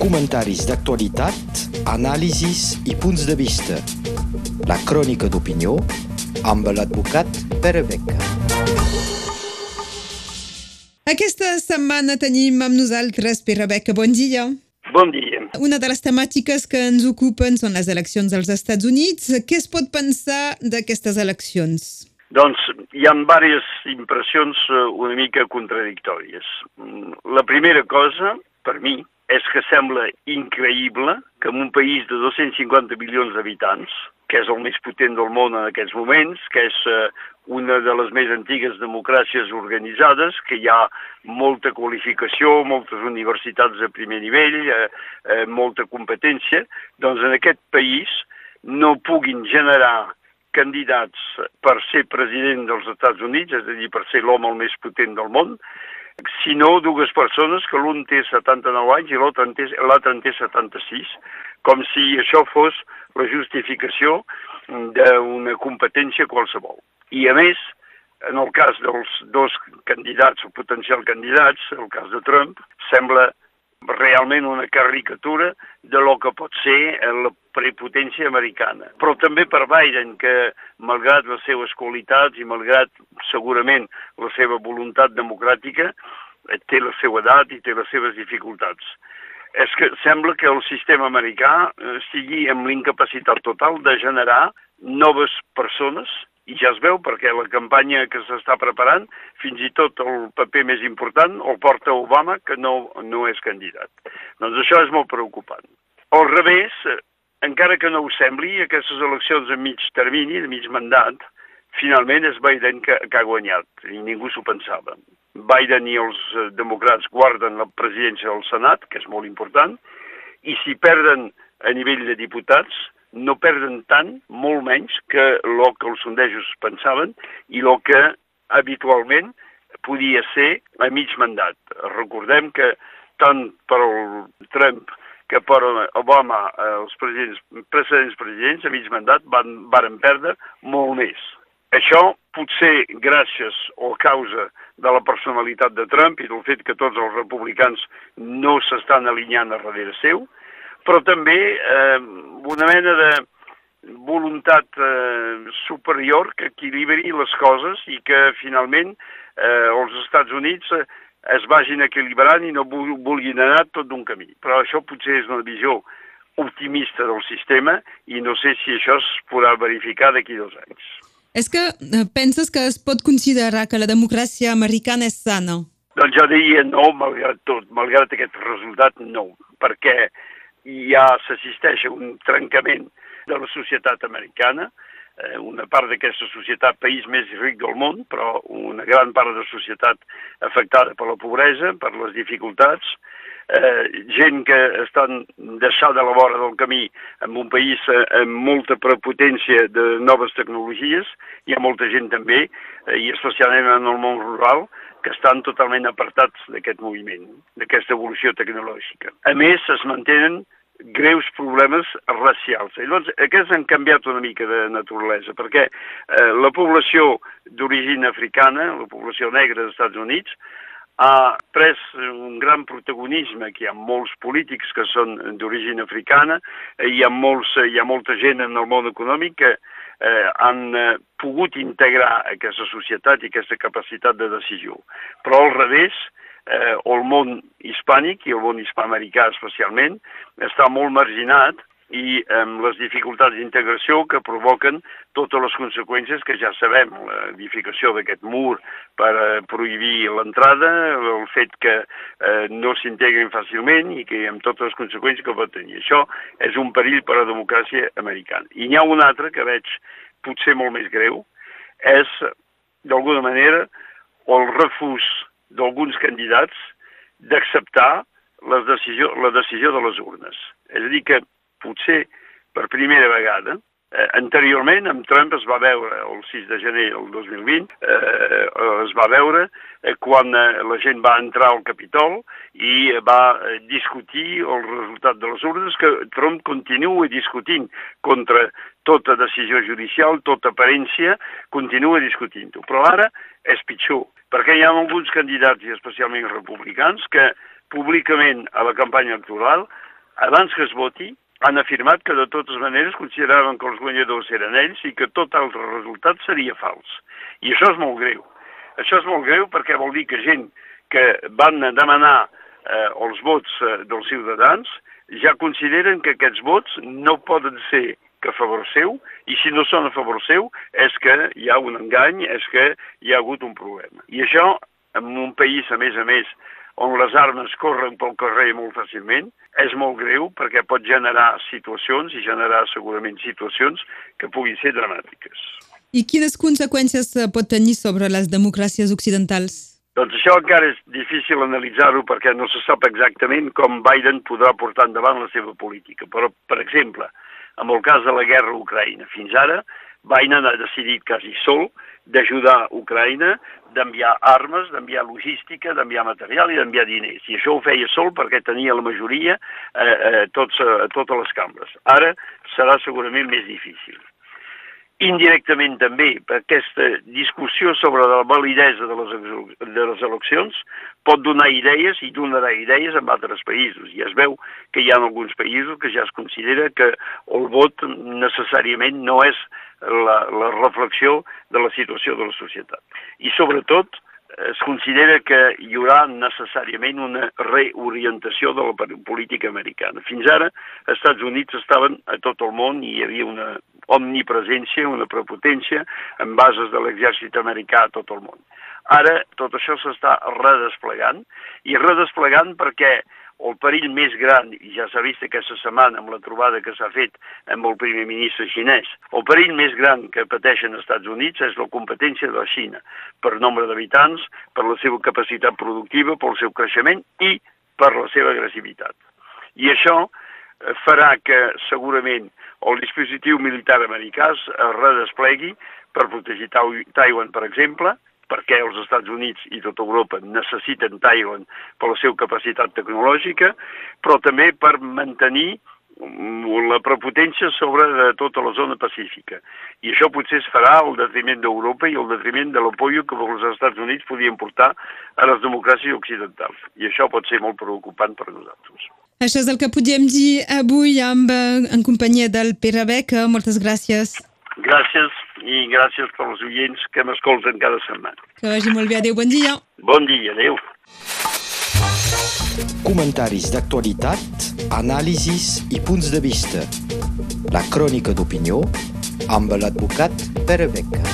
comentaris d'actualitat, anàlisis i punts de vista. La crònica d'opinió amb l'advocat Pere Beca. Aquesta setmana tenim amb nosaltres Pere Beca. Bon dia. Bon dia. Una de les temàtiques que ens ocupen són les eleccions als Estats Units. Què es pot pensar d'aquestes eleccions? Doncs hi ha diverses impressions eh, una mica contradictòries. Mm, La primera cosa, per mi, és que sembla increïble que en un país de 250 milions d'habitants, que és el més potent del món en aquests moments, que és eh, una de les més antigues democràcies organitzades, que hi ha molta qualificació, moltes universitats de primer nivell, eh, eh, molta competència, doncs en aquest país no puguin generar candidats per ser president dels Estats Units, és a dir, per ser l'home el més potent del món, sinó dues persones que l'un té 79 anys i l'altre en en té 76, com si això fos la justificació d'una competència qualsevol. I a més, en el cas dels dos candidats o potencial candidats, el cas de Trump, sembla realment una caricatura de lo que pot ser la prepotència americana. Però també per Biden, que malgrat les seves qualitats i malgrat segurament la seva voluntat democràtica, té la seva edat i té les seves dificultats. És que sembla que el sistema americà estigui amb l'incapacitat total de generar noves persones i ja es veu perquè la campanya que s'està preparant, fins i tot el paper més important el porta Obama, que no, no és candidat. Doncs això és molt preocupant. Al revés, encara que no ho sembli, aquestes eleccions a mig termini, de mig mandat, finalment és Biden que, que ha guanyat, i ningú s'ho pensava. Biden i els democrats guarden la presidència del Senat, que és molt important, i si perden a nivell de diputats, no perden tant, molt menys, que el que els sondejos pensaven i el que habitualment podia ser a mig mandat. Recordem que tant per el Trump que per Obama, els presidents, precedents presidents a mig mandat van, varen perdre molt més. Això potser gràcies o a causa de la personalitat de Trump i del fet que tots els republicans no s'estan alineant a darrere seu, però també eh, una mena de voluntat eh, superior que equilibri les coses i que finalment eh, els Estats Units eh, es vagin equilibrant i no vulguin anar tot d'un camí. Però això potser és una visió optimista del sistema i no sé si això es podrà verificar d'aquí dos anys. És que penses que es pot considerar que la democràcia americana és sana? Doncs jo diria no, malgrat tot, malgrat aquest resultat, no, perquè ja s'assisteix a un trencament de la societat americana, eh, una part d'aquesta societat, país més ric del món, però una gran part de la societat afectada per la pobresa, per les dificultats, eh, gent que estan deixada a la vora del camí en un país eh, amb molta prepotència de noves tecnologies, hi ha molta gent també, eh, i especialment en el món rural, que estan totalment apartats d'aquest moviment, d'aquesta evolució tecnològica. A més, es mantenen greus problemes racials. I doncs aquests han canviat una mica de naturalesa, perquè eh, la població d'origen africana, la població negra dels Estats Units, ha pres un gran protagonisme, que hi ha molts polítics que són d'origen africana, hi ha, molts, hi ha molta gent en el món econòmic que eh, han eh, pogut integrar aquesta societat i aquesta capacitat de decisió. Però al revés, eh, el món hispànic i el món hispanoamericà especialment està molt marginat i amb les dificultats d'integració que provoquen totes les conseqüències que ja sabem, l'edificació d'aquest mur per eh, prohibir l'entrada, el fet que eh, no s'integrin fàcilment i que amb totes les conseqüències que pot tenir. Això és un perill per a la democràcia americana. I n'hi ha un altre que veig potser molt més greu, és, d'alguna manera, el refús d'alguns candidats d'acceptar la decisió, la decisió de les urnes. És a dir, que potser per primera vegada, eh, anteriorment amb Trump es va veure el 6 de gener del 2020, eh, es va veure eh, quan eh, la gent va entrar al Capitol i va eh, discutir el resultat de les urnes, que Trump continua discutint contra tota decisió judicial, tota aparència, continua discutint-ho. Però ara és pitjor, perquè hi ha alguns candidats, i especialment republicans, que públicament a la campanya electoral, abans que es voti, han afirmat que de totes maneres consideraven que els guanyadors eren ells i que tot altre resultat seria fals. I això és molt greu. Això és molt greu perquè vol dir que gent que van demanar eh, els vots eh, dels ciutadans ja consideren que aquests vots no poden ser que a favor seu, i si no són a favor seu, és que hi ha un engany, és que hi ha hagut un problema. I això, en un país, a més a més, on les armes corren pel carrer molt fàcilment, és molt greu perquè pot generar situacions i generar segurament situacions que puguin ser dramàtiques. I quines conseqüències eh, pot tenir sobre les democràcies occidentals? Doncs això encara és difícil analitzar-ho perquè no se sap exactament com Biden podrà portar endavant la seva política. Però, per exemple, amb el cas de la guerra a Ucraïna, fins ara Biden ha decidit quasi sol d'ajudar Ucraïna, d'enviar armes, d'enviar logística, d'enviar material i d'enviar diners. I això ho feia sol perquè tenia la majoria eh, eh, tots, eh, totes les cambres. Ara serà segurament més difícil. Indirectament també, aquesta discussió sobre la validesa de les, de les eleccions pot donar idees i donarà idees en altres països. I es veu que hi ha alguns països que ja es considera que el vot necessàriament no és la, la reflexió de la situació de la societat. I sobretot es considera que hi haurà necessàriament una reorientació de la política americana. Fins ara, els Estats Units estaven a tot el món i hi havia una omnipresència, una prepotència en bases de l'exèrcit americà a tot el món. Ara tot això s'està redesplegant i redesplegant perquè el perill més gran, i ja s'ha vist aquesta setmana amb la trobada que s'ha fet amb el primer ministre xinès, el perill més gran que pateixen els Estats Units és la competència de la Xina per nombre d'habitants, per la seva capacitat productiva, pel seu creixement i per la seva agressivitat. I això farà que segurament el dispositiu militar americà es redesplegui per protegir Taiwan, per exemple, perquè els Estats Units i tota Europa necessiten Taiwan per la seva capacitat tecnològica, però també per mantenir la prepotència sobre de tota la zona pacífica. I això potser es farà al detriment d'Europa i al detriment de l'apoyo que els Estats Units podien portar a les democràcies occidentals. I això pot ser molt preocupant per nosaltres. Això és el que podíem dir avui amb, en companyia del Pere Beca. Moltes gràcies. Gràcies i gràcies pels oients que m'escolten cada setmana. Que vagi molt bé. Adéu, bon dia. Bon dia, adéu. Comentaris d'actualitat, anàlisis i punts de vista. La crònica d'opinió amb l'advocat Pere Beca.